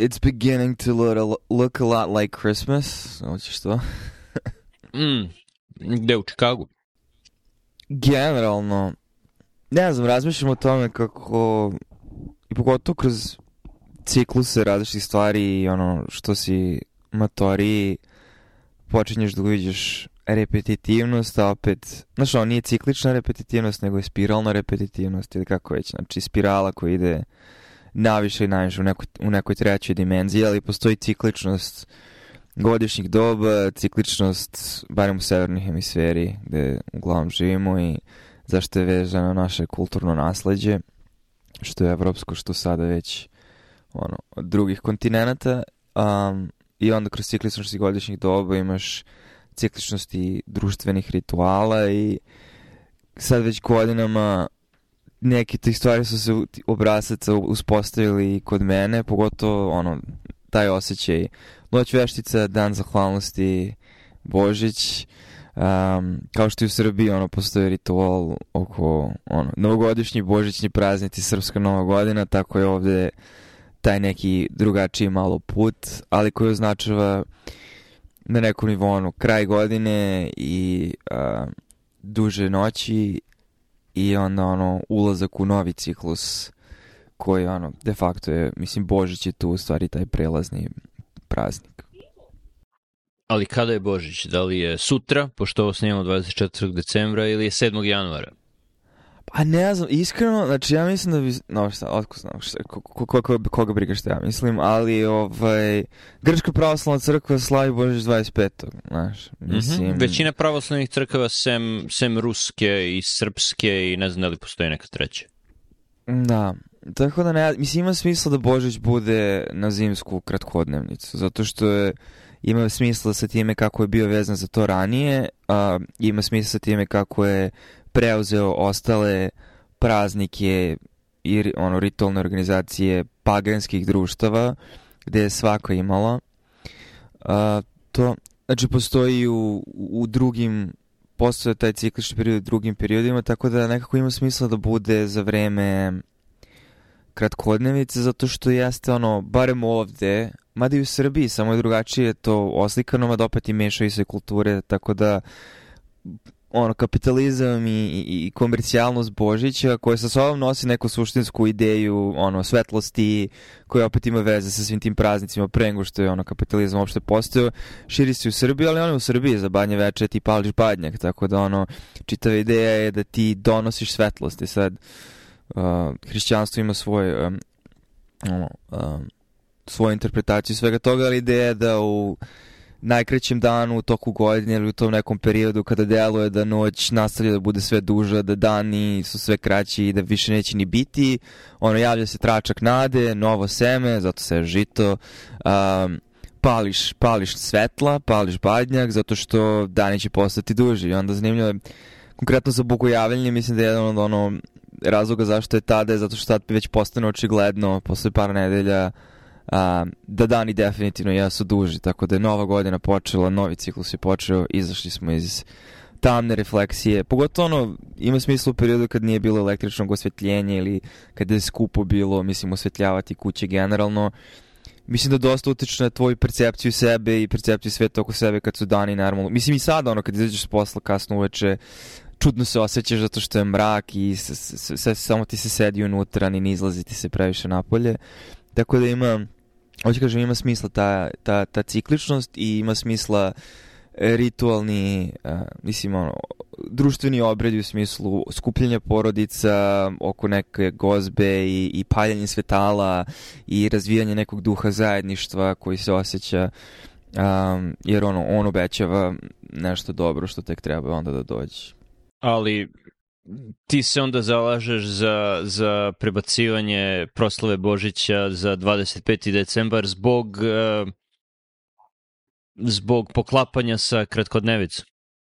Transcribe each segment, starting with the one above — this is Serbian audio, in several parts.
it's beginning to look a, look a lot like Christmas. Hoćeš to? Mm, gde u Čikagu? Generalno, ne znam, razmišljam o tome kako, i pogotovo kroz cikluse različitih stvari i ono što si matoriji, počinješ da uviđaš repetitivnost, a opet, znaš, ono nije ciklična repetitivnost, nego je spiralna repetitivnost ili kako već, znači spirala koja ide naviše i naviše u nekoj, u nekoj trećoj dimenziji, ali postoji cikličnost godišnjih doba, cikličnost, barem u severnoj hemisferi, gde uglavnom živimo i zašto je vezano naše kulturno nasledđe, što je evropsko, što sada već ono, od drugih kontinenta. Um, I onda kroz cikličnosti godišnjih doba imaš cikličnosti društvenih rituala i sad već godinama neke tih stvari su se obrazaca uspostavili kod mene, pogotovo ono, taj osjećaj Noć veštica, Dan zahvalnosti, Božić, um, kao što i u Srbiji ono, postoji ritual oko ono, novogodišnji božićni praznici, srpska nova godina, tako je ovde taj neki drugačiji malo put, ali koji označava na nekom nivou ono, kraj godine i uh, duže noći i onda ono ulazak u novi ciklus koji ono de facto je mislim Božić je tu u stvari taj prelazni praznik. Ali kada je Božić? Da li je sutra, pošto ovo snimamo 24. decembra ili je 7. januara? Pa ne znam, iskreno, znači ja mislim da bi, no šta, otko znam, šta, ko, ko, ko, koga briga šta ja mislim, ali ovaj, Grčka pravoslavna crkva slavi Božić 25. Znaš, mhm. mislim... Mm -hmm. Većina pravoslavnih crkava sem, sem ruske i srpske i ne znam da li postoji neka treća. Da, tako da ne, mislim ima smisla da Božić bude na zimsku kratkodnevnicu, zato što je, ima smisla sa time kako je bio vezan za to ranije, a, ima smisla sa time kako je preuzeo ostale praznike i ono ritualne organizacije paganskih društava gde je svako imala. A, to znači postoji u, u drugim postoje taj ciklični period u drugim periodima tako da nekako ima smisla da bude za vreme kratkodnevice zato što jeste ono barem ovde mada i u Srbiji samo je drugačije to oslikano mada opet i mešaju se kulture tako da ono, kapitalizam i, i, i komercijalnost Božića koja sa sobom nosi neku suštinsku ideju ono, svetlosti koja opet ima veze sa svim tim praznicima pre nego što je ono, kapitalizam uopšte postao. Širi se u Srbiji, ali ono u Srbiji za banje veče ti pališ badnjak tako da ono, čitava ideja je da ti donosiš svetlosti. Sad uh, hrišćanstvo ima svoj um, ono, um, svoju interpretaciju svega toga, ali ideja je da u najkraćem danu u toku godine ili u tom nekom periodu kada deluje da noć nastavlja da bude sve duža, da dani su sve kraći i da više neće ni biti. Ono, javlja se tračak nade, novo seme, zato se žito. Um, pališ, pališ svetla, pališ badnjak, zato što dani će postati duži. I onda zanimljivo je, konkretno za bogojavljanje, mislim da je jedan od ono razloga zašto je tada, zato što tad već postane očigledno posle par nedelja a, da dani definitivno jesu duži, tako da je nova godina počela, novi ciklus je počeo, izašli smo iz tamne refleksije, pogotovo ono, ima smisla u periodu kad nije bilo električnog osvetljenja ili kad je skupo bilo, mislim, osvetljavati kuće generalno, mislim da dosta utiče na tvoju percepciju sebe i percepciju sveta oko sebe kad su dani normalno. Mislim i sada, ono, kad izađeš s posla kasno uveče, čudno se osjećaš zato što je mrak i samo ti se sedi unutra, ni ne izlazi ti se previše napolje. Tako da ima hoće kažem, ima smisla ta, ta, ta cikličnost i ima smisla e, ritualni, uh, mislim, ono, društveni obredi u smislu skupljanja porodica oko neke gozbe i, i paljanje svetala i razvijanje nekog duha zajedništva koji se osjeća um, jer ono, on obećava nešto dobro što tek treba onda da dođe. Ali ti se onda zalažeš za, za prebacivanje proslave Božića za 25. decembar zbog uh, zbog poklapanja sa kratkodnevicom.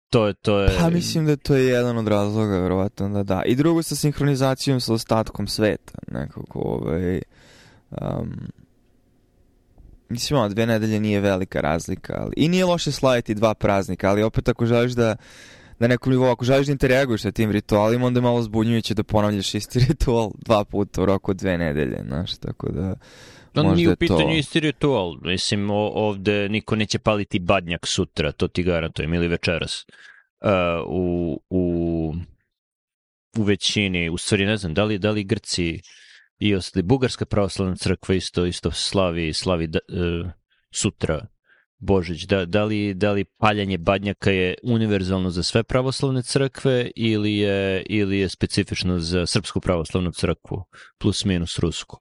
To je, to je... Pa mislim da to je jedan od razloga, verovatno da da. I drugo sa sinhronizacijom sa ostatkom sveta, nekako, ovaj... Um, mislim, ono, dve nedelje nije velika razlika, ali... I nije loše slaviti dva praznika, ali opet ako želiš da na nekom nivou, ako želiš da interaguješ sa tim ritualima, onda je malo zbunjujuće da ponavljaš isti ritual dva puta u roku dve nedelje, znaš, tako da No, Možda nije u je to- pitanju isti ritual. Mislim, ovde niko neće paliti badnjak sutra, to ti garantujem, ili večeras. Uh, u, u, u većini, u stvari ne znam, da li, da li Grci i ostali, Bugarska pravoslavna crkva isto, isto slavi, slavi da, uh, sutra Božić. Da, da, li, da li paljanje badnjaka je univerzalno za sve pravoslavne crkve ili je, ili je specifično za Srpsku pravoslavnu crkvu, plus minus Rusku?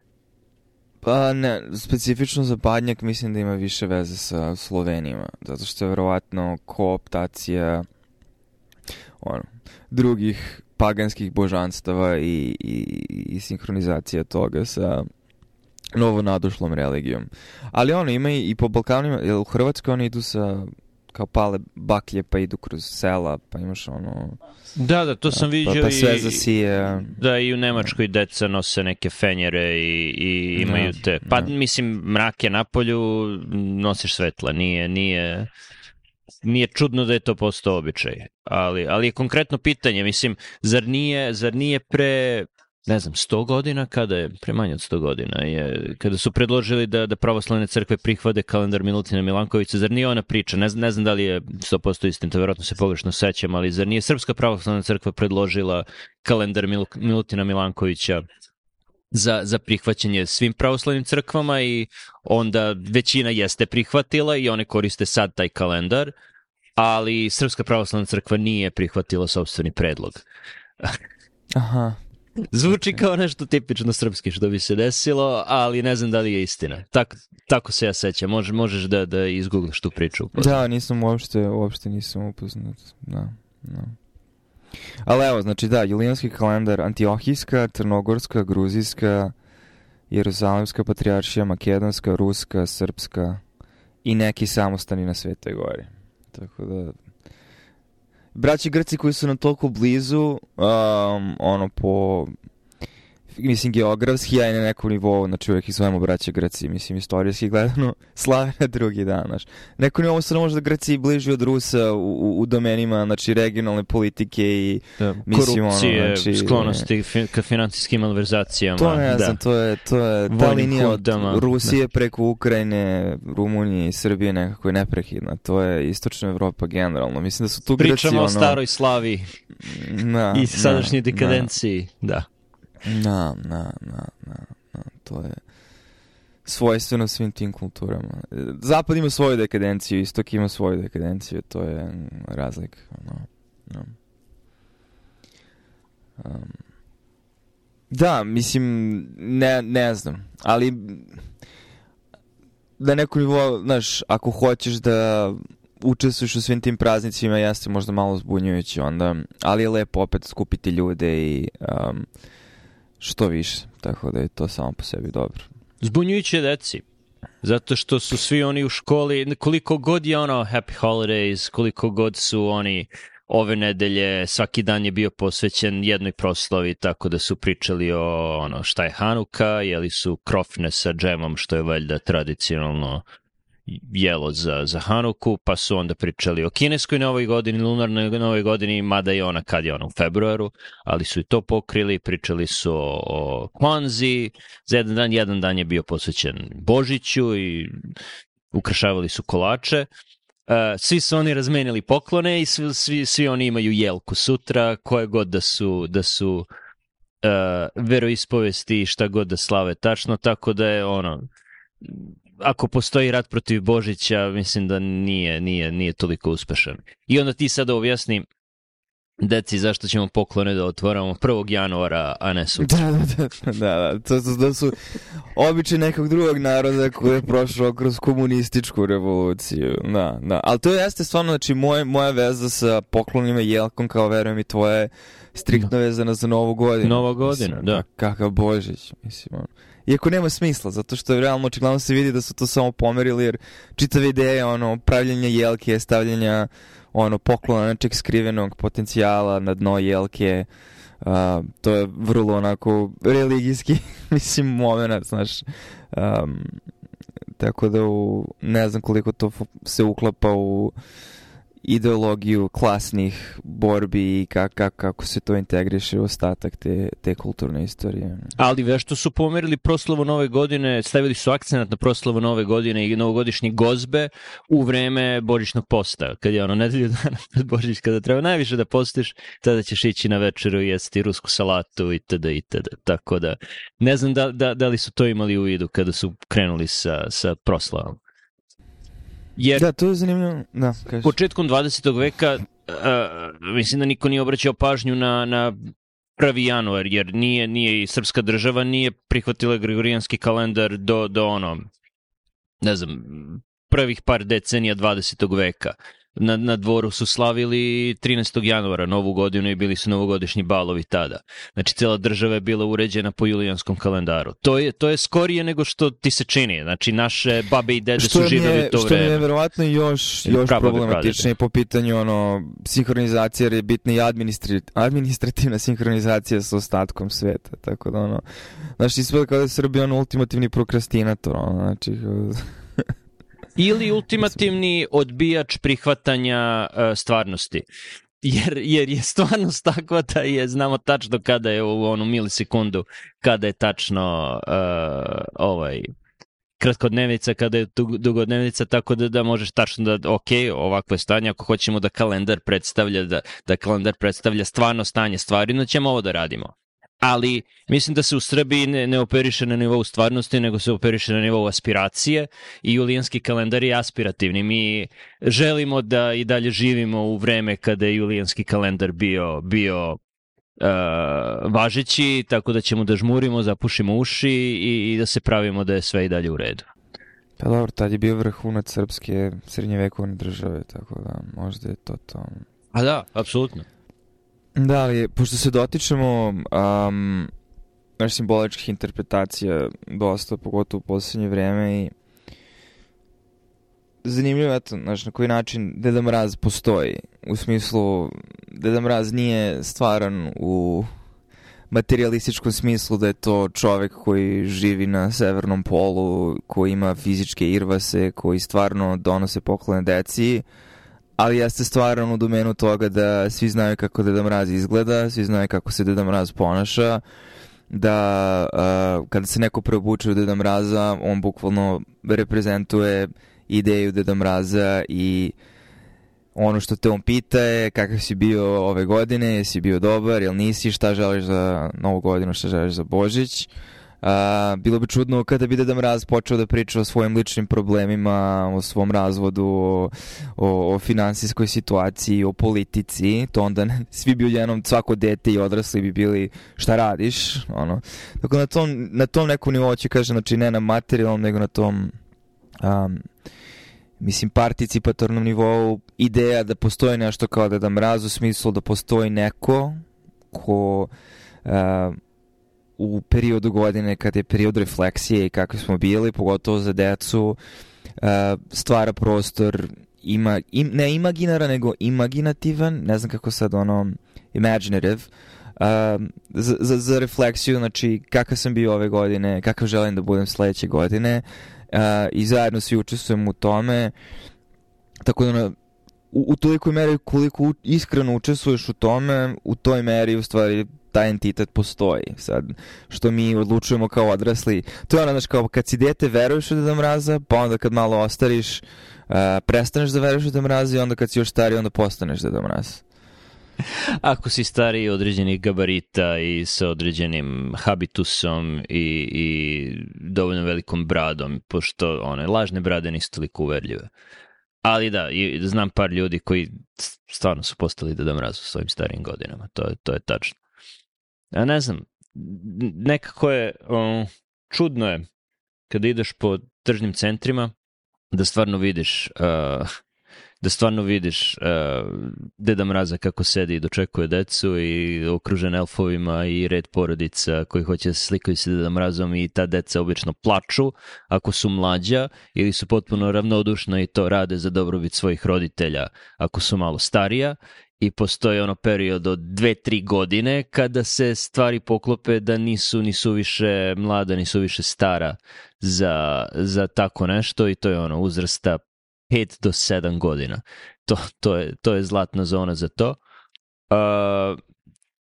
Pa ne, specifično za Badnjak mislim da ima više veze sa Slovenima, zato što je verovatno kooptacija ono, drugih paganskih božanstava i, i, i sinhronizacija toga sa novonadošlom religijom. Ali ono, ima i, i po Balkanima, jer u Hrvatskoj oni idu sa kao pale baklje pa idu kroz sela, pa imaš ono... Da, da, to sam pa, vidio pa sve i, zasije. da i u Nemačkoj deca nose neke fenjere i, i imaju Da, te, pa da. mislim mrak je na polju, nosiš svetla, nije, nije, nije čudno da je to postao običaj, ali, ali je konkretno pitanje, mislim, zar nije, zar nije pre ne znam, 100 godina, kada je, pre manje od 100 godina, je, kada su predložili da, da pravoslavne crkve prihvade kalendar Milutina Milankovića, zar nije ona priča, ne, ne znam da li je 100% istinito, verovatno se pogrešno sećam, ali zar nije Srpska pravoslavna crkva predložila kalendar Mil, Milutina Milankovića za, za prihvaćanje svim pravoslavnim crkvama i onda većina jeste prihvatila i one koriste sad taj kalendar, ali Srpska pravoslavna crkva nije prihvatila sobstveni predlog. Aha, Zvuči kao nešto tipično srpski što bi se desilo, ali ne znam da li je istina. Tak, tako se ja sećam. Može, možeš da, da izgooglaš tu priču. Da, nisam uopšte, uopšte nisam upoznat. Da, da. Ali evo, znači da, julijanski kalendar Antiohijska, Crnogorska, Gruzijska, Jeruzalemska patrijaršija, Makedonska, Ruska, Srpska i neki samostani na Svetoj gori. Tako da... Braći Grci koji su nam toliko blizu, um, ono po mislim geografski, a i na nekom nivou, znači uvijek ih zovemo braća Grci, mislim istorijski gledano, slave na drugi dan, znaš. Neko nivou se možda Grci bliži od Rusa u, u, u domenima, znači regionalne politike i da, mislim, ono, korupcije, znači, sklonosti fi, ka finansijskim malverzacijama. to ne da. znam, to je, to je ta Vojnim linija od huntama, Rusije preko Ukrajine, Rumunije i Srbije nekako je neprekidna, to je istočna Evropa generalno, mislim da su tu Grci Pričamo ono... o staroj slavi na, i sadašnjoj na, dekadenciji. Da. Na, na, na, na, na, to je svojstveno svim tim kulturama. Zapad ima svoju dekadenciju, istok ima svoju dekadenciju, to je mm, razlika. No, no. Um, da, mislim, ne, ne znam, ali da neko nivo, znaš, ako hoćeš da učestvuješ u svim tim praznicima, jeste možda malo zbunjujući onda, ali je lepo opet skupiti ljude i um, što više, tako da je to samo po sebi dobro. Zbunjujuće deci. Zato što su svi oni u školi, koliko god je ono happy holidays, koliko god su oni ove nedelje, svaki dan je bio posvećen jednoj proslavi, tako da su pričali o ono šta je Hanuka, jeli su krofne sa džemom, što je valjda tradicionalno jelo za, za Hanuku, pa su onda pričali o kineskoj novoj godini, lunarnoj novoj godini, mada je ona kad je ona u februaru, ali su i to pokrili, pričali su o, o Kwanzi, za jedan dan, jedan dan je bio posvećen Božiću i ukrašavali su kolače. Uh, svi su oni razmenili poklone i svi, svi, svi oni imaju jelku sutra, koje god da su, da su uh, veroispovesti i šta god da slave tačno, tako da je ono, ako postoji rat protiv Božića, mislim da nije, nije, nije toliko uspešan. I onda ti sada objasni deci zašto ćemo poklone da otvaramo 1. januara, a ne sutra. Da, da, da, da, da. To, su, to su običaj nekog drugog naroda koji je prošao kroz komunističku revoluciju. Da, da. Ali to jeste stvarno, znači, moje, moja veza sa poklonima i jelkom, kao verujem i tvoje, striktno vezana za Novu godinu. Nova godina, mislim, da. Kakav Božić, mislim, ono. Iako nema smisla, zato što je realno očigledno se vidi da su to samo pomerili, jer čitave ideje, ono, pravljenja jelke, stavljanja ono, poklona nečeg skrivenog potencijala na dno jelke, uh, to je vrlo onako religijski, mislim, moment, znaš. Um, tako da u, ne znam koliko to se uklapa u ideologiju klasnih borbi i kako, kako, kako se to integriše u ostatak te, te kulturne istorije. Ali vešto su pomerili proslavu nove godine, stavili su akcenat na proslavu nove godine i novogodišnje gozbe u vreme božićnog posta, kad je ono nedelju dana pred Božić, kada treba najviše da postiš, tada ćeš ići na večeru i jesti rusku salatu itd. itd. Tako da, ne znam da, da, da li su to imali u vidu kada su krenuli sa, sa proslavom. Jer da, to je zanimljivo. Da, kažeš. Početkom 20. veka uh, mislim da niko nije obraćao pažnju na, na 1. januar, jer nije, nije i srpska država nije prihvatila gregorijanski kalendar do, do ono, ne znam, prvih par decenija 20. veka na, na dvoru su slavili 13. januara novu godinu i bili su novogodišnji balovi tada. Znači, cela država je bila uređena po julijanskom kalendaru. To je, to je skorije nego što ti se čini. Znači, naše babe i dede što su živeli to što vreme. Što je verovatno još, još problematičnije po pitanju ono, sinhronizacije, jer je bitna i administrativna sinhronizacija sa ostatkom sveta. Tako da, ono, znači, sve kao da je Srbija ono, ultimativni prokrastinator. Ono, znači, ili ultimativni odbijač prihvatanja uh, stvarnosti. Jer, jer je stvarnost takva da je, znamo tačno kada je u onu milisekundu, kada je tačno uh, ovaj, kratkodnevnica, kada je dugodnevnica, tako da, da možeš tačno da, ok, ovakvo je stanje, ako hoćemo da kalendar predstavlja, da, da kalendar predstavlja stvarno stanje stvari, no ćemo ovo da radimo ali mislim da se u Srbiji ne, ne operiše na nivou stvarnosti, nego se operiše na nivou aspiracije i julijanski kalendar je aspirativni. Mi želimo da i dalje živimo u vreme kada je julijanski kalendar bio, bio uh, važeći, tako da ćemo da žmurimo, zapušimo uši i, i da se pravimo da je sve i dalje u redu. Pa dobro, tad je bio vrhunac srpske srednjevekovne države, tako da možda je to to. A da, apsolutno. Da, ali pošto se dotičemo um, naš simboličkih interpretacija dosta, pogotovo u poslednje vreme i zanimljivo, eto, znaš, na koji način Deda Mraz postoji. U smislu, Deda Mraz nije stvaran u materialističkom smislu da je to čovek koji živi na severnom polu, koji ima fizičke irvase, koji stvarno donose poklone deci, ali jeste stvarno u domenu toga da svi znaju kako Deda Mraz izgleda, svi znaju kako se Deda Mraz ponaša, da uh, kada se neko preobuče u Deda Mraza, on bukvalno reprezentuje ideju Deda Mraza i ono što te on pita je kakav si bio ove godine, jesi bio dobar, jel nisi, šta želiš za novu godinu, šta želiš za Božić. Uh, A, bilo bi čudno kada bi Deda Mraz počeo da priča o svojim ličnim problemima, o svom razvodu, o, o, o finansijskoj situaciji, o politici, to onda ne, svi bi jednom, svako dete i odrasli bi bili šta radiš, ono. Tako na tom, na tom nekom nivou će kaže, znači ne na materijalnom, nego na tom um, mislim, participatornom nivou ideja da postoji nešto kao Deda Mraz u smislu da postoji neko ko uh, u periodu godine kad je period refleksije i kako smo bili, pogotovo za decu, uh, stvara prostor ima, im, ne imaginara, nego imaginativan, ne znam kako sad ono, imaginative, uh, za, za, za refleksiju, znači kakav sam bio ove godine, kakav želim da budem sledeće godine uh, i zajedno svi učestvujemo u tome, tako da u, u tolikoj meri koliko iskreno učestvuješ u tome, u toj meri u stvari taj entitet postoji. Sad, što mi odlučujemo kao odrasli, to je ono, znači, kao kad si dete veruješ u Deda Mraza, pa onda kad malo ostariš, uh, prestaneš da veruješ u Deda Mraza i onda kad si još stariji, onda postaneš Deda Mraz. Ako si stariji određenih gabarita i sa određenim habitusom i, i dovoljno velikom bradom, pošto one lažne brade nisu toliko uverljive. Ali da, i znam par ljudi koji stvarno su postali Deda Mraz u svojim starijim godinama, to je, to je tačno ja ne znam, nekako je, um, čudno je kada ideš po tržnim centrima da stvarno vidiš uh, da stvarno vidiš uh, Deda Mraza kako sedi i dočekuje decu i okružen elfovima i red porodica koji hoće da se slikaju sa Deda Mrazom i ta deca obično plaču ako su mlađa ili su potpuno ravnodušna i to rade za dobrobit svojih roditelja ako su malo starija i postoji ono period od dve, tri godine kada se stvari poklope da nisu ni suviše mlada, ni suviše stara za, za tako nešto i to je ono uzrasta 5 do 7 godina. To, to, je, to je zlatna zona za to. Uh,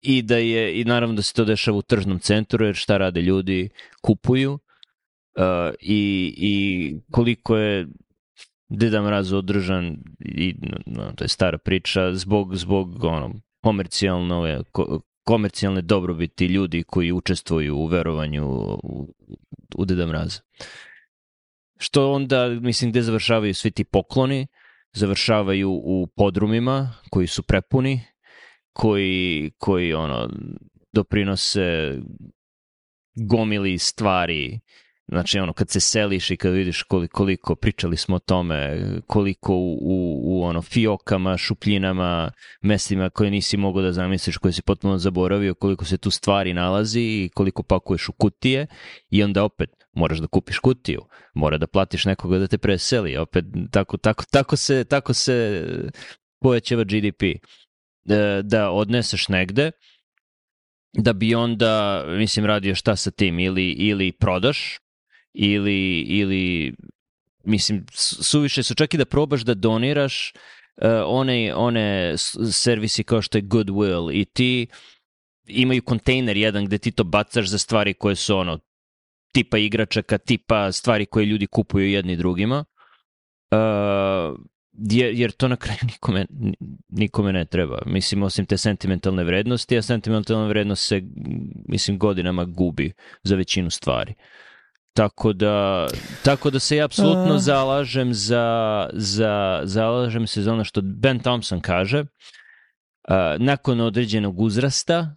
I da je, i naravno da se to dešava u tržnom centru, jer šta rade ljudi? Kupuju. Uh, i, I koliko je Deda Mraz održan i no, to je stara priča zbog zbog ono komercijalno komercijalne dobrobiti ljudi koji učestvuju u verovanju u, u Deda Mraza. Što onda, mislim, gde završavaju svi ti pokloni, završavaju u podrumima koji su prepuni, koji, koji ono, doprinose gomili stvari Znači, ono, kad se seliš i kad vidiš koliko, koliko pričali smo o tome, koliko u, u, u ono, fiokama, šupljinama, mestima koje nisi mogao da zamisliš, koje si potpuno zaboravio, koliko se tu stvari nalazi i koliko pakuješ u kutije i onda opet moraš da kupiš kutiju, mora da platiš nekoga da te preseli, opet tako, tako, tako se, tako se povećava GDP. Da, da odneseš negde, da bi onda, mislim, radio šta sa tim, ili, ili prodaš, ili, ili mislim, suviše su čak i da probaš da doniraš uh, one, one servisi kao što je Goodwill i ti imaju kontejner jedan gde ti to bacaš za stvari koje su ono tipa igračaka, tipa stvari koje ljudi kupuju jedni drugima. Uh, jer, to na kraju nikome, nikome ne treba. Mislim, osim te sentimentalne vrednosti, a sentimentalna vrednost se, mislim, godinama gubi za većinu stvari. Uh, Tako da, tako da se ja apsolutno zalažem za, za, zalažem se za ono što Ben Thompson kaže, uh, nakon određenog uzrasta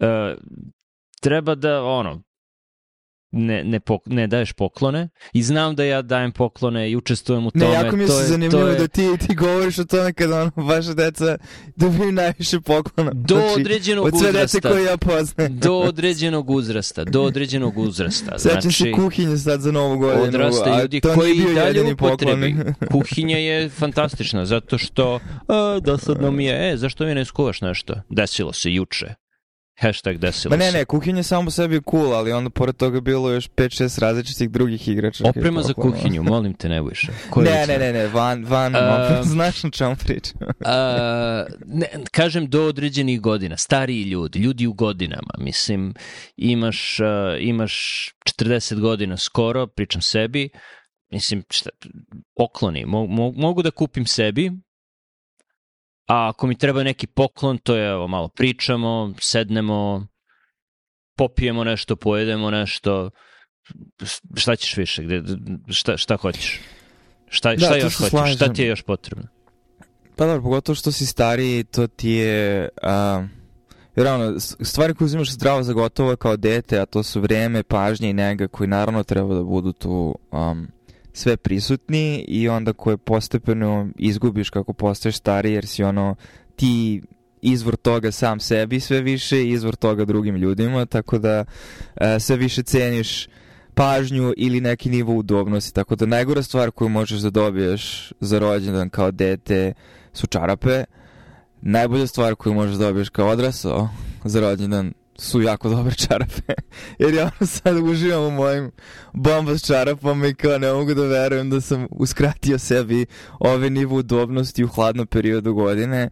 uh, treba da ono ne, ne, pok, ne daješ poklone i znam da ja dajem poklone i učestvujem u tome. Ne, jako mi je se zanimljivo je... da ti, ti govoriš o tome kada ono, vaša deca dobiju najviše poklona. Do znači, određenog uzrasta. Od sve dece koje ja poznajem. do određenog uzrasta. Do određenog uzrasta. Sećam znači, se kuhinje sad za novu godinu. Odrasta ljudi koji i dalje upotrebi. Kuhinja je fantastična zato što a, dosadno mi je, e, zašto mi ne skuvaš nešto? Desilo se juče. Hashtag desilo Ma ne, ne, kuhinja samo sebi cool, ali onda pored toga bilo još 5-6 različitih drugih igrača. Oprema za kuhinju, molim te, ne više. Ne, ne, ne, ne, van, van, uh, znaš na čemu pričam. uh, ne, kažem do određenih godina, stariji ljudi, ljudi u godinama, mislim, imaš, uh, imaš 40 godina skoro, pričam sebi, mislim, šta, pokloni, mo, mo, mogu da kupim sebi, A ako mi treba neki poklon, to je evo, malo pričamo, sednemo, popijemo nešto, pojedemo nešto, šta ćeš više, gde, šta, šta hoćeš? Šta, da, šta još hoćeš? Slažem. Šta ti je još potrebno? Pa dobro, pogotovo što si stariji, to ti je... Uh, jer ono, stvari koje uzimaš zdravo za gotovo kao dete, a to su vreme, pažnje i nega koji naravno treba da budu tu um, sve prisutni i onda koje postepeno izgubiš kako postaješ stariji jer si ono ti izvor toga sam sebi sve više izvor toga drugim ljudima, tako da e, sve više ceniš pažnju ili neki nivo udobnosti, tako da najgora stvar koju možeš da dobiješ za rođendan kao dete su čarape, najbolja stvar koju možeš da dobiješ kao odrasao za rođendan su jako dobre čarape. Jer ja sad uživam u mojim bomba s čarapama i kao ne mogu da verujem da sam uskratio sebi ove nivo udobnosti u hladnom periodu godine.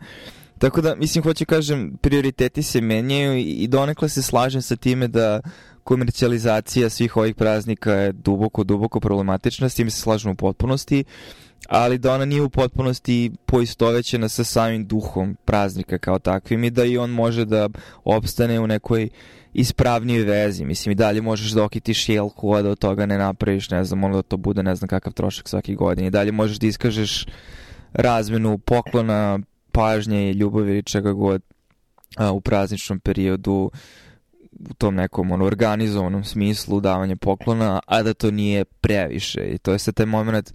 Tako da, mislim, hoću kažem, prioriteti se menjaju i donekle se slažem sa time da komercijalizacija svih ovih praznika je duboko, duboko problematična, s tim se slažem u potpunosti. Ali da ona nije u potpunosti poistovećena sa samim duhom praznika kao takvim i da i on može da opstane u nekoj ispravnijoj vezi. Mislim, i dalje možeš da okitiš jelku, a da od toga ne napraviš, ne znam, ono da to bude ne znam kakav trošak svaki godin. I dalje možeš da iskažeš razmenu poklona, pažnje i ljubavi ili čega god a, u prazničnom periodu u tom nekom ono, organizovanom smislu davanja poklona, a da to nije previše. I to je sad taj moment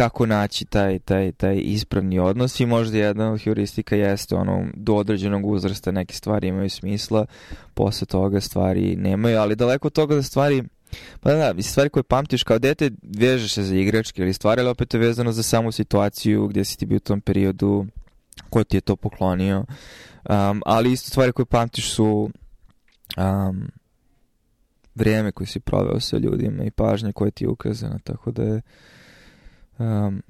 kako naći taj, taj, taj ispravni odnos i možda jedna od heuristika jeste ono, do određenog uzrasta neke stvari imaju smisla, posle toga stvari nemaju, ali daleko od toga da stvari Pa da, da, stvari koje pamtiš kao dete, vežeš se za igračke ili stvari, ali opet je vezano za samu situaciju gdje si ti bio u tom periodu, ko ti je to poklonio. Um, ali isto stvari koje pamtiš su um, vrijeme koje si proveo sa ljudima i pažnje koje ti je ukazano, tako da je um,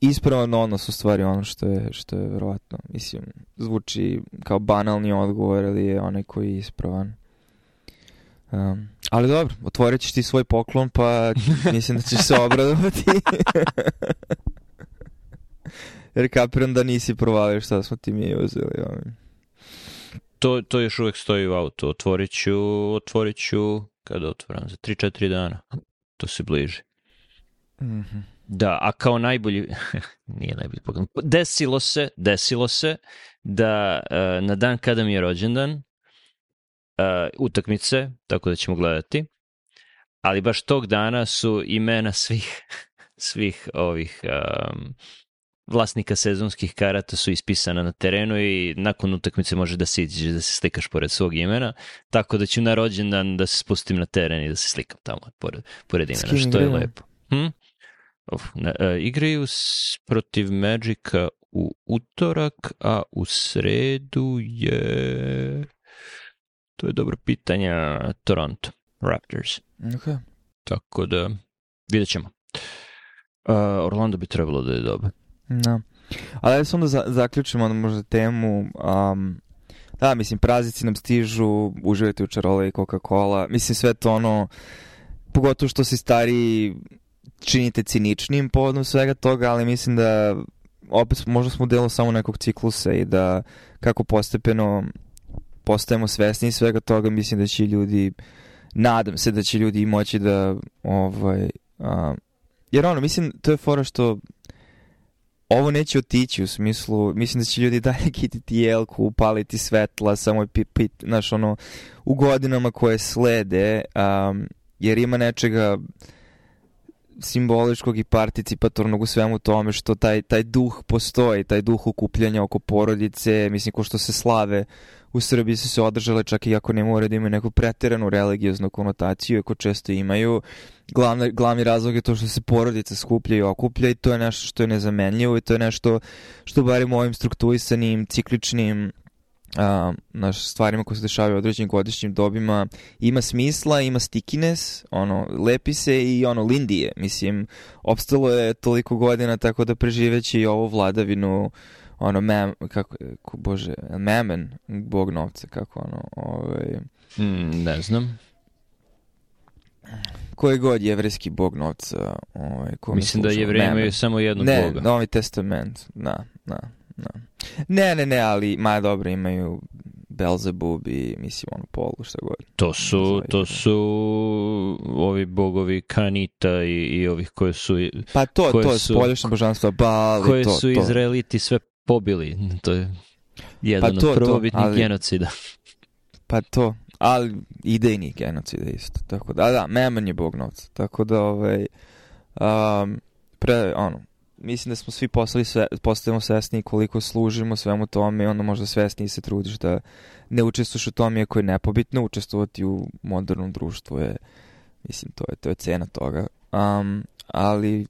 ispravan odnos u stvari ono što je, što je verovatno, mislim, zvuči kao banalni odgovor, ali je onaj koji je ispravan. Um, ali dobro, otvorit ćeš ti svoj poklon, pa mislim da ćeš se obradovati. Jer kapiram da nisi provalio šta smo ti mi uzeli. Ovaj. To, to još uvek stoji u autu. Otvorit ću, otvorit ću, kada otvoram, za 3-4 dana. To se bliži. Mm -hmm. Da, a kao najbolji, nije najbolji pogled, desilo se, desilo se da uh, na dan kada mi je rođendan, uh, utakmice, tako da ćemo gledati, ali baš tog dana su imena svih, svih ovih um, vlasnika sezonskih karata su ispisana na terenu i nakon utakmice može da se iđeš da se slikaš pored svog imena, tako da ću na rođendan da se spustim na teren i da se slikam tamo pored, pored imena, što je lepo. Hm? Of, ne, e, igraju s, protiv Magica u utorak, a u sredu je... To je dobro pitanje. Toronto Raptors. Okay. Tako da, vidjet ćemo. Uh, Orlando bi trebalo da je dobro. Da. Ali da se onda za, zaključimo onda možda temu. Um, da, mislim, praznici nam stižu, uživajte u čarole i Coca-Cola. Mislim, sve to ono, pogotovo što si stariji, činite ciničnim povodom svega toga, ali mislim da opet možda smo delo samo nekog ciklusa i da kako postepeno postajemo svesni svega toga, mislim da će ljudi nadam se da će ljudi moći da ovaj, a, jer ono, mislim, to je fora što ovo neće otići u smislu, mislim da će ljudi dalje kititi jelku, upaliti svetla, samo pit, pit, znaš, ono, u godinama koje slede, um, jer ima nečega simboličkog i participatornog u svemu tome što taj, taj duh postoji, taj duh ukupljanja oko porodice, mislim ko što se slave u Srbiji su se održale čak i ako ne mora da imaju neku preteranu religioznu konotaciju, ako često imaju. Glavna, glavni razlog je to što se porodice skuplja i okuplja i to je nešto što je nezamenljivo i to je nešto što barim ovim strukturisanim, cikličnim a, naš stvarima koje se dešavaju u određenim godišnjim dobima ima smisla, ima stickiness, ono, lepi se i ono, lindije, mislim, opstalo je toliko godina tako da preživeći ovu vladavinu ono, mem, kako, bože, memen, bog novca, kako ono, ovaj... Mm, ne znam. Koji god jevrijski bog novca, ovaj, ko Mislim da jevreji imaju samo jednog ne, boga. Ne, Novi testament, da, da, da. Ne, ne, ne, ali, ma dobro, imaju Belzebub i mislim ono polu šta god. To su to su ovi bogovi Kanita i, i ovih koje su Pa to koje to je spoljašnje božanstva Bali koje to, su to. Izraeliti sve pobili. To je jedan pa to, od prvobitnih ali, genocida. Pa to, ali idejnih genocida isto. Tako da, da, Meman je bog novca. Tako da, ovaj, um, pre, ono, mislim da smo svi postali sve, postajemo svesni koliko služimo svemu tome i onda možda svesni se trudiš da ne učestvuješ u tome ako je nepobitno, učestvovati u modernom društvu je, mislim, to je, to je cena toga. Um, ali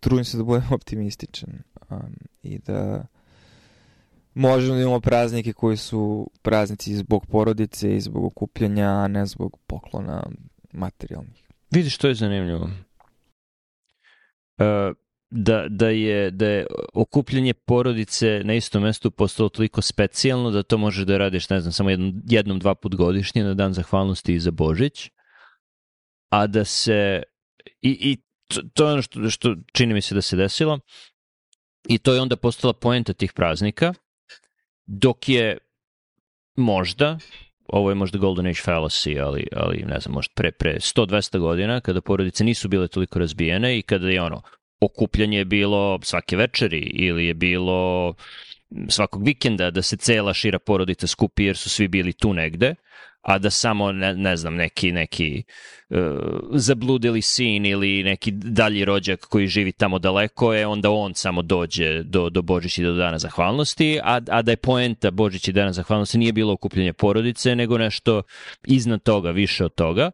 trudim se da budem optimističan um, i da možemo da imamo praznike koji su praznici zbog porodice i zbog okupljanja, a ne zbog poklona materijalnih. Vidiš, to je zanimljivo. Uh, da, da, je, da je okupljanje porodice na istom mestu postalo toliko specijalno da to možeš da radiš, ne znam, samo jednom, jednom dva put godišnje na dan zahvalnosti i za Božić, a da se i, i to, to je ono što, što čini mi se da se desilo i to je onda postala poenta tih praznika dok je možda ovo je možda Golden Age fallacy, ali, ali ne znam, možda pre, pre 100-200 godina, kada porodice nisu bile toliko razbijene i kada je ono, okupljanje je bilo svake večeri ili je bilo svakog vikenda da se cela šira porodica skupi jer su svi bili tu negde, a da samo, ne, ne znam, neki, neki uh, zabludili sin ili neki dalji rođak koji živi tamo daleko je, onda on samo dođe do, do Božića i do Dana zahvalnosti, a, a da je poenta Božića i Dana zahvalnosti nije bilo okupljanje porodice, nego nešto iznad toga, više od toga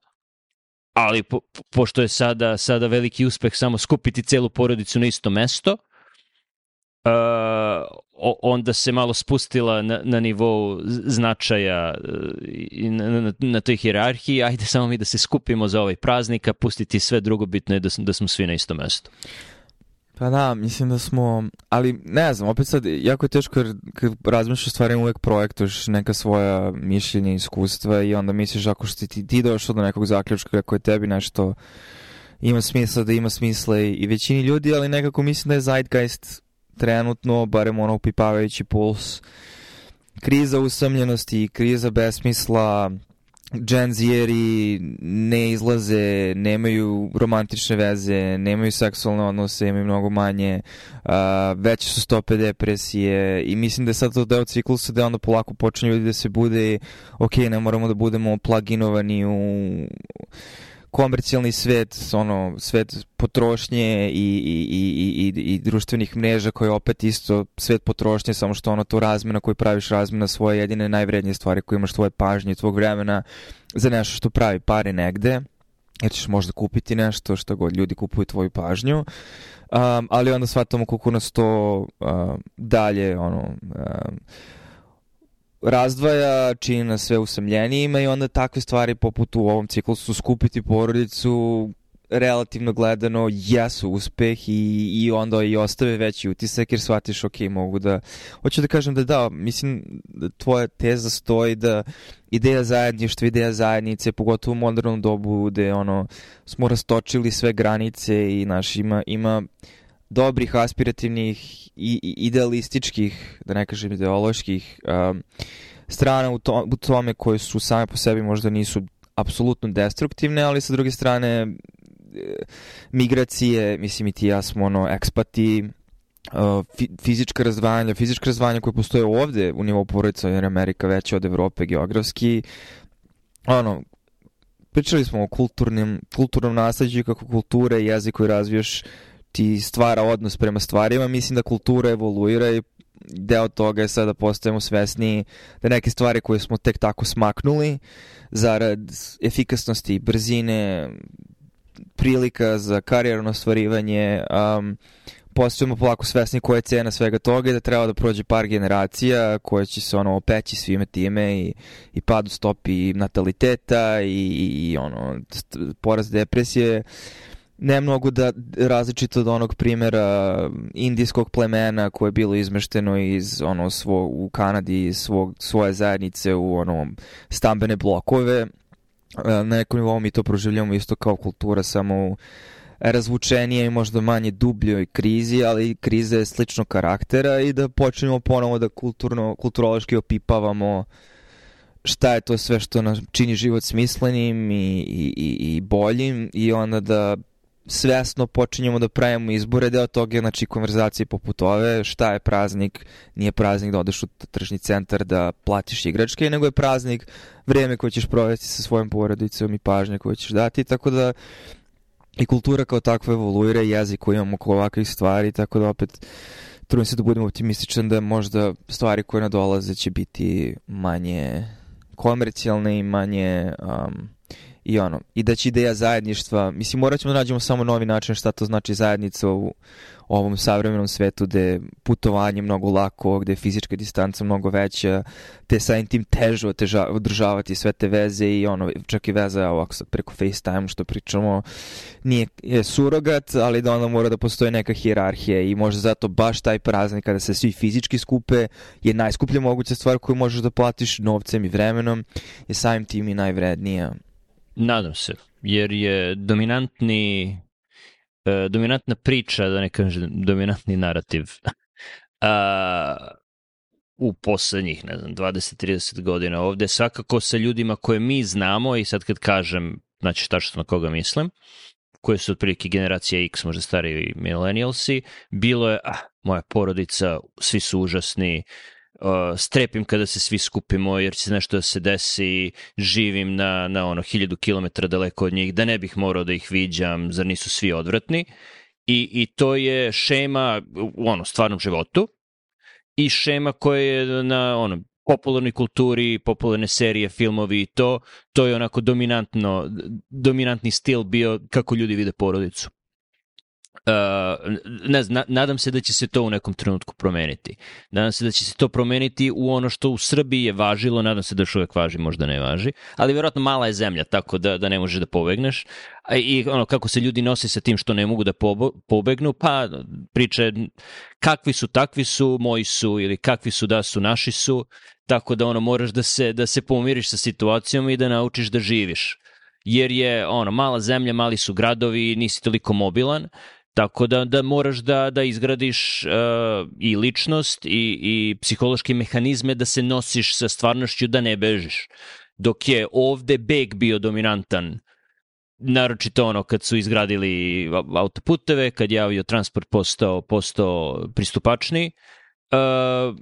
ali po, pošto je sada, sada veliki uspeh samo skupiti celu porodicu na isto mesto, uh, onda se malo spustila na, na nivou značaja i na, na, na toj hirarhiji, ajde samo mi da se skupimo za ovaj praznik, a pustiti sve drugo bitno je da, da smo svi na isto mesto. Pa da, mislim da smo, ali ne znam, opet sad, jako je teško jer kad razmišljaš stvari uvek projektuješ neka svoja mišljenja, iskustva i onda misliš ako što ti, ti došao do nekog zaključka kako je tebi nešto ima smisla da ima smisla i, i većini ljudi, ali nekako mislim da je Zeitgeist trenutno, barem ono upipavajući puls, kriza usamljenosti, kriza besmisla, Gen Zeri ne izlaze, nemaju romantične veze, nemaju seksualne odnose, imaju mnogo manje, uh, veće su stope depresije i mislim da je sad to deo ciklusa da onda polako počinju ljudi da se bude ok, ne moramo da budemo pluginovani u komercijalni svet, ono, svet potrošnje i, i, i, i, i društvenih mreža koji je opet isto svet potrošnje, samo što ono to razmena koju praviš razmena svoje jedine najvrednije stvari koje imaš tvoje pažnje i tvog vremena za nešto što pravi pare negde. Jer ćeš možda kupiti nešto što god ljudi kupuju tvoju pažnju um, ali onda shvatamo koliko nas to um, dalje ono um, razdvaja, čini nas sve usamljenijima i onda takve stvari poput u ovom ciklusu skupiti porodicu relativno gledano jesu uspeh i, i onda i ostave veći utisak jer shvatiš ok, mogu da hoću da kažem da da, mislim da tvoja teza stoji da ideja zajedništva, ideja zajednice pogotovo u modernom dobu gde ono smo rastočili sve granice i naš ima, ima dobrih, aspirativnih i idealističkih, da ne kažem ideoloških um, strana u, to, u tome koje su same po sebi možda nisu apsolutno destruktivne, ali sa druge strane e, migracije, mislim i ti ja smo ono ekspati, uh, fizička razdvajanja, fizička razdvajanja koje postoje ovde u nivou porodica, jer Amerika veća od Evrope geografski, ono, pričali smo o kulturnim, kulturnom nasledđu kako kulture i jezik koji razvijaš ti stvara odnos prema stvarima, mislim da kultura evoluira i deo toga je sada da postajemo svesni da neke stvari koje smo tek tako smaknuli zarad efikasnosti, brzine, prilika za karijerno stvarivanje, um, postajemo polako svesni koja je cena svega toga i da treba da prođe par generacija koje će se ono opeći svime time i, i pad u stopi nataliteta i, i, i ono poraz depresije ne mnogo da različito od onog primjera indijskog plemena koje je bilo izmešteno iz ono svo u Kanadi iz svog svoje zajednice u ono stambene blokove. Na nekom nivou mi to proživljamo isto kao kultura samo u razvučenije i možda manje dubljoj krizi, ali kriza je sličnog karaktera i da počnemo ponovo da kulturno, kulturološki opipavamo šta je to sve što nam čini život smislenim i, i, i boljim i onda da svesno počinjemo da pravimo izbore, deo toga je znači konverzacije poput ove, šta je praznik, nije praznik da odeš u tržni centar da platiš igračke, nego je praznik vreme koje ćeš provesti sa svojom porodicom i pažnje koje ćeš dati, tako da i kultura kao takva evoluira, jezik koji imamo oko ovakvih stvari, tako da opet trudim se da budem optimističan da možda stvari koje nadolaze će biti manje komercijalne i manje um, i ono, i da će ideja zajedništva, mislim morat ćemo da nađemo samo novi način šta to znači zajednica u ovom savremenom svetu gde putovanje mnogo lako, gde je fizička distanca mnogo veća, te sa tim težo oteža, održavati sve te veze i ono, čak i veza ovako sad preko FaceTime što pričamo, nije je surogat, ali da onda mora da postoje neka hijerarhija i možda zato baš taj praznik kada se svi fizički skupe je najskuplja moguća stvar koju možeš da platiš novcem i vremenom, je samim tim i najvrednija. Nadam se, jer je dominantni e, dominantna priča, da ne kažem dominantni narativ a, u poslednjih, ne znam, 20-30 godina. Ovde, svakako sa ljudima koje mi znamo i sad kad kažem, znači tačno na koga mislim, koje su otprilike generacija X, možda stariji millennialsi, bilo je, ah, moja porodica, svi su užasni, uh, strepim kada se svi skupimo jer će nešto da se desi, živim na, na ono hiljadu kilometara daleko od njih, da ne bih morao da ih viđam, zar nisu svi odvratni. I, i to je šema u ono, stvarnom životu i šema koja je na ono, popularnoj kulturi, popularne serije, filmovi i to, to je onako dominantno, dominantni stil bio kako ljudi vide porodicu. Uh, ne znam, nadam se da će se to u nekom trenutku promeniti. Nadam se da će se to promeniti u ono što u Srbiji je važilo, nadam se da još uvek važi, možda ne važi, ali verovatno mala je zemlja, tako da, da ne možeš da pobegneš. I ono, kako se ljudi nosi sa tim što ne mogu da pobegnu, pa priče kakvi su, takvi su, moji su, ili kakvi su, da su, naši su, tako da ono, moraš da se, da se pomiriš sa situacijom i da naučiš da živiš jer je ono mala zemlja, mali su gradovi, nisi toliko mobilan, Tako da, da moraš da, da izgradiš uh, i ličnost i, i psihološke mehanizme da se nosiš sa stvarnošću da ne bežiš. Dok je ovde beg bio dominantan, naročito ono kad su izgradili autoputeve, kad je avio transport postao, postao pristupačni, uh,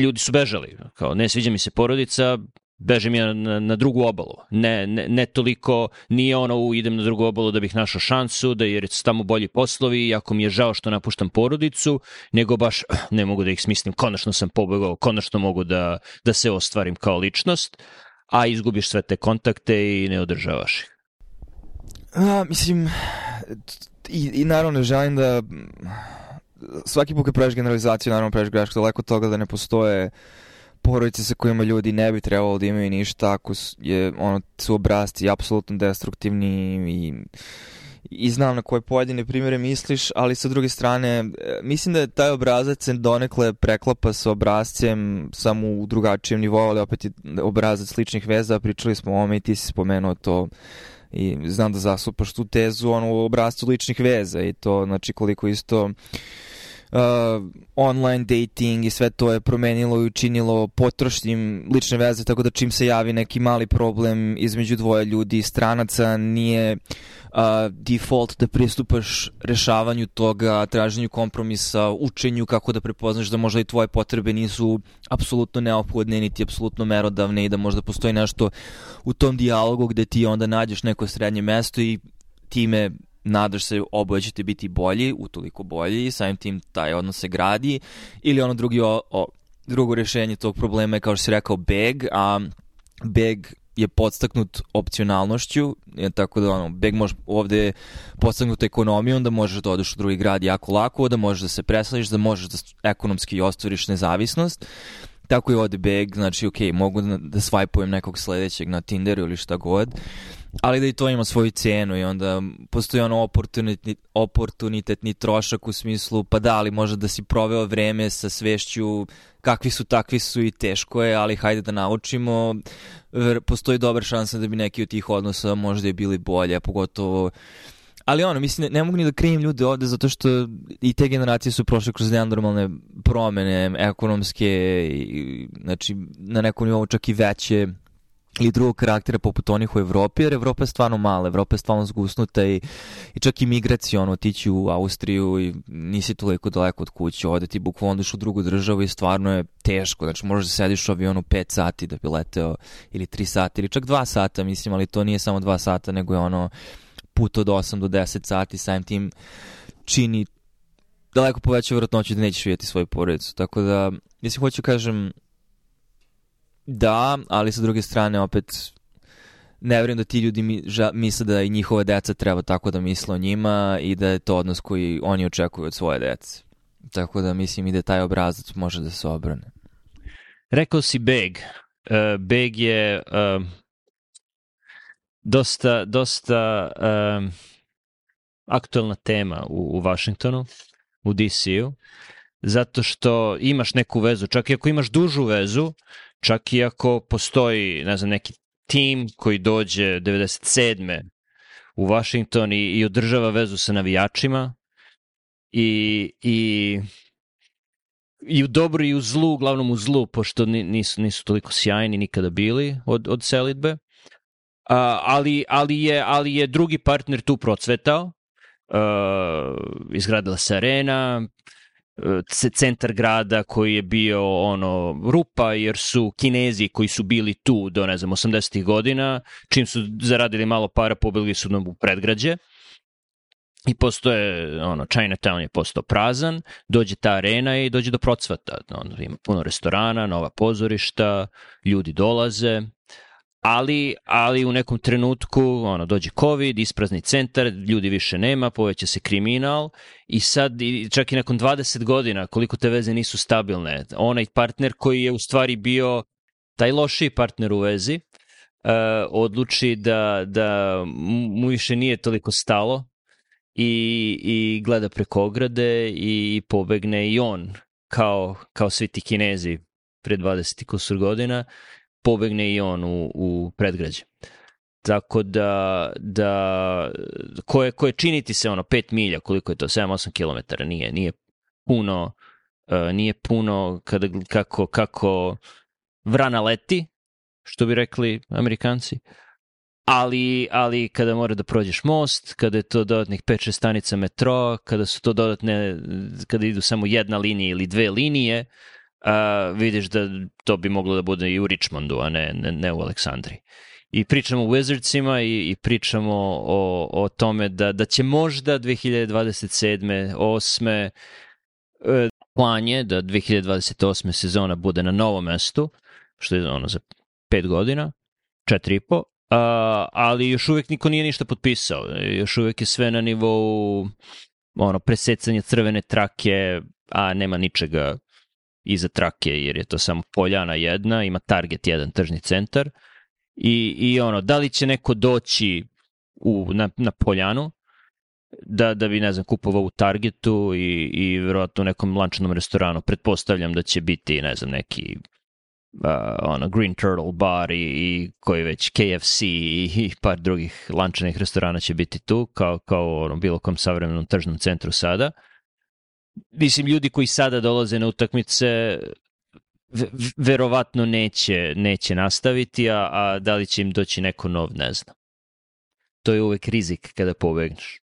ljudi su bežali. Kao, ne sviđa mi se porodica, bežem ja na, na drugu obalu. Ne, ne, ne toliko, nije ono u idem na drugu obalu da bih našao šansu, da jer su tamo bolji poslovi, ako mi je žao što napuštam porodicu, nego baš ne mogu da ih smislim, konačno sam pobegao, konačno mogu da, da se ostvarim kao ličnost, a izgubiš sve te kontakte i ne održavaš ih. A, mislim, i, i naravno želim da svaki put kad praviš generalizaciju, naravno praviš grešku daleko toga da ne postoje uh, porodice sa kojima ljudi ne bi trebalo da imaju ništa ako je, ono, su obrazci apsolutno destruktivni i i znam na koje pojedine primjere misliš, ali sa druge strane, e, mislim da je taj obrazac se donekle preklapa sa obrazcem samo u drugačijem nivou, ali opet je obrazac sličnih veza, pričali smo o ome i ti si spomenuo to i znam da zasupaš tu tezu ono, u obrazcu ličnih veza i to znači koliko isto uh, uh, online dating i sve to je promenilo i učinilo potrošnim lične veze, tako da čim se javi neki mali problem između dvoje ljudi i stranaca, nije uh, default da pristupaš rešavanju toga, traženju kompromisa, učenju kako da prepoznaš da možda i tvoje potrebe nisu apsolutno neophodne, niti apsolutno merodavne i da možda postoji nešto u tom dijalogu gde ti onda nađeš neko srednje mesto i time nadaš se oboje ćete biti bolji, utoliko bolji i samim tim taj odnos se gradi ili ono drugi o, o, drugo rešenje tog problema je kao što si rekao beg, a beg je podstaknut opcionalnošću, je, tako da ono, beg može ovde podstaknut ekonomijom, da možeš da odeš u drugi grad jako lako, da možeš da se presališ, da možeš da ekonomski ostvariš nezavisnost. Tako je ovde beg, znači ok, mogu da, da svajpujem nekog sledećeg na Tinderu ili šta god, ali da i to ima svoju cenu i onda postoji ono oportunitetni, oportunitetni trošak u smislu pa da, ali možda da si proveo vreme sa svešću kakvi su, takvi su i teško je, ali hajde da naučimo. Postoji dobra šansa da bi neki od tih odnosa možda i bili bolje, pogotovo ali ono, mislim, ne, mogu ni da krivim ljude ovde zato što i te generacije su prošle kroz nenormalne promene ekonomske, i, znači na nekom nivou čak i veće ili drugog karaktera poput onih u Evropi, jer Evropa je stvarno mala, Evropa je stvarno zgusnuta i, i čak i migracijono otići u Austriju i nisi toliko daleko od kuće, ovde ti bukvalno u drugu državu i stvarno je teško, znači možeš da sediš u avionu 5 sati da bi leteo ili 3 sata ili čak 2 sata, mislim, ali to nije samo 2 sata, nego je ono put od 8 do 10 sati, samim tim čini daleko poveća vjerojatnoću da nećeš vidjeti svoju porodicu, tako da, mislim, hoću kažem, Da, ali sa druge strane opet ne vjerujem da ti ljudi mi, ža, misle da i njihova deca treba tako da misle o njima i da je to odnos koji oni očekuju od svoje dece. Tako da mislim i da taj obrazac može da se obrane. Rekao si beg. Uh, beg je uh, dosta, dosta uh, aktualna tema u, u Washingtonu, u DC-u, zato što imaš neku vezu, čak i ako imaš dužu vezu, Čak i ako postoji, ne znam, neki tim koji dođe 97. u Washington i, i održava vezu sa navijačima i, i i u dobru i u zlu, uglavnom u zlu, pošto nisu, nisu toliko sjajni nikada bili od, od selitbe. Ali, ali, je, ali je drugi partner tu procvetao. Izgradila se arena, centar grada koji je bio ono rupa jer su Kinezi koji su bili tu do ne znam 80. godina čim su zaradili malo para pobili su nam u predgrađe i postoje, ono, Chinatown je postao prazan, dođe ta arena i dođe do procvata. Ono, ima puno restorana, nova pozorišta, ljudi dolaze, ali, ali u nekom trenutku ono, dođe COVID, isprazni centar, ljudi više nema, poveća se kriminal i sad čak i nakon 20 godina koliko te veze nisu stabilne, onaj partner koji je u stvari bio taj lošiji partner u vezi, uh, odluči da, da mu više nije toliko stalo i, i gleda preko ograde i pobegne i on kao, kao svi ti kinezi pre 20 kusur godina pobegne i on u, u predgrađe. Tako da, da koje, koje činiti se ono 5 milja, koliko je to, 7-8 km, nije, nije puno, uh, nije puno kada, kako, kako vrana leti, što bi rekli amerikanci, ali, ali kada mora da prođeš most, kada je to dodatnih 5-6 stanica metro, kada su to dodatne, kada idu samo jedna linija ili dve linije, uh, vidiš da to bi moglo da bude i u Richmondu, a ne, ne, ne u Aleksandriji. I pričamo o Wizardsima i, i pričamo o, o tome da, da će možda 2027. 8. Uh, plan je da 2028. sezona bude na novom mestu, što je ono za pet godina, četiri i po, Uh, ali još uvek niko nije ništa potpisao. Još uvek je sve na nivou ono, presecanja crvene trake, a nema ničega iza trake, jer je to samo poljana jedna, ima target jedan tržni centar. I, i ono, da li će neko doći u, na, na poljanu, da, da bi, ne znam, kupovao u Targetu i, i verovatno u nekom lančanom restoranu. Pretpostavljam da će biti, ne znam, neki uh, ono, Green Turtle bar i, i koji već KFC i, i par drugih lančanih restorana će biti tu, kao, kao ono, bilo kom savremenom tržnom centru sada. Mislim, ljudi koji sada dolaze na utakmice verovatno neće, neće nastaviti, a, a da li će im doći neko nov, ne znam. To je uvek rizik kada pobegneš.